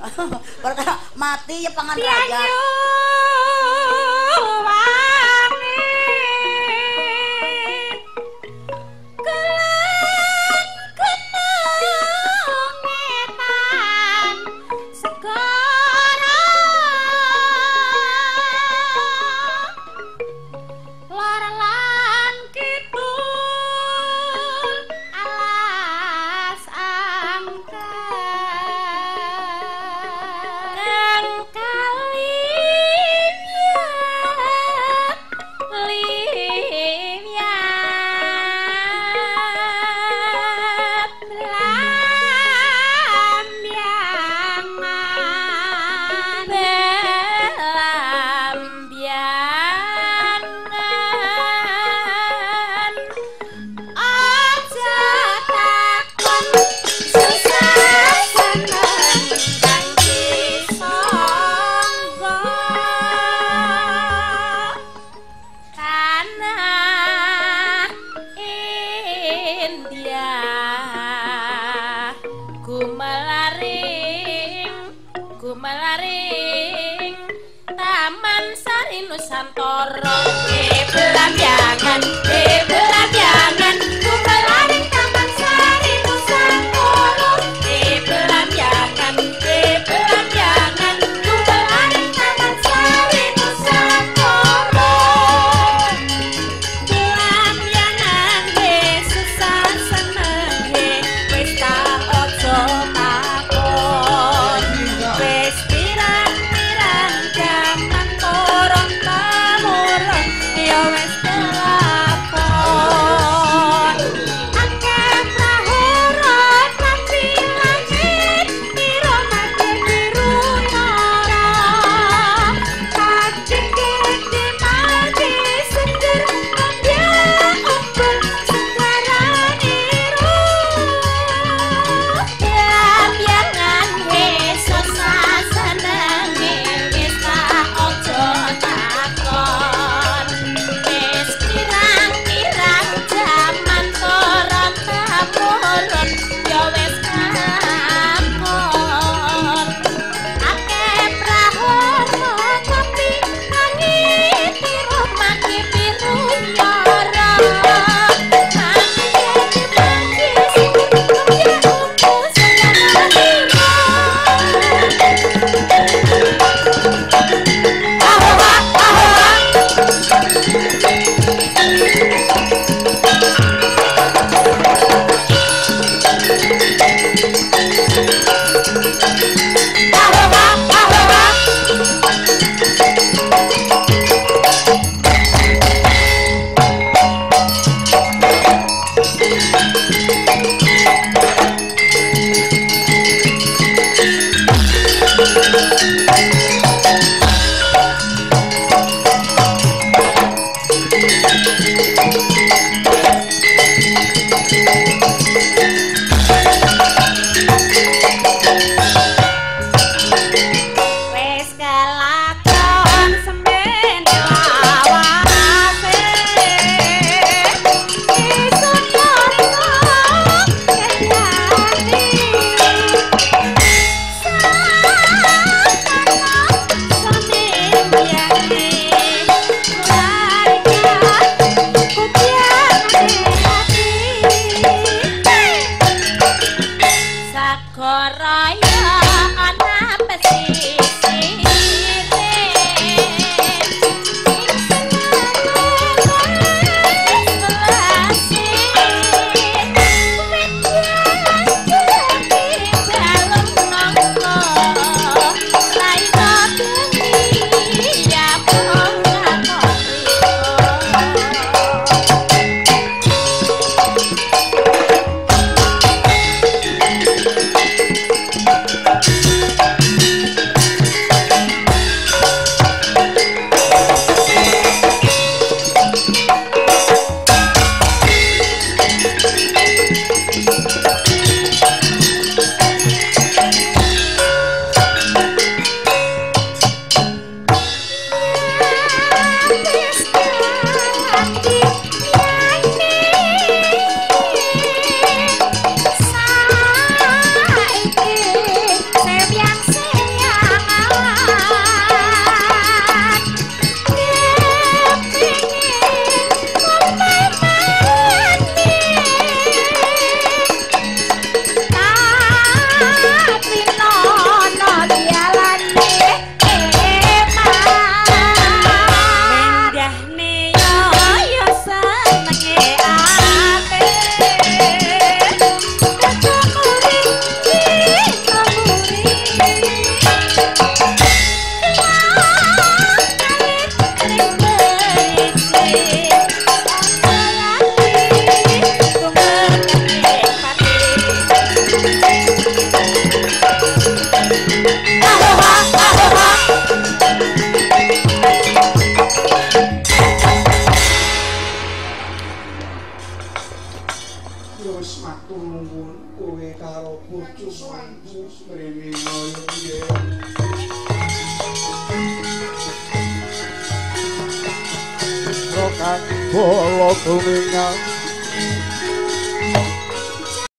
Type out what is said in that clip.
Perkara mati ya pangan raja. India Gumelaring Gumelaring Taman Sari Nusantara. Kolokumingan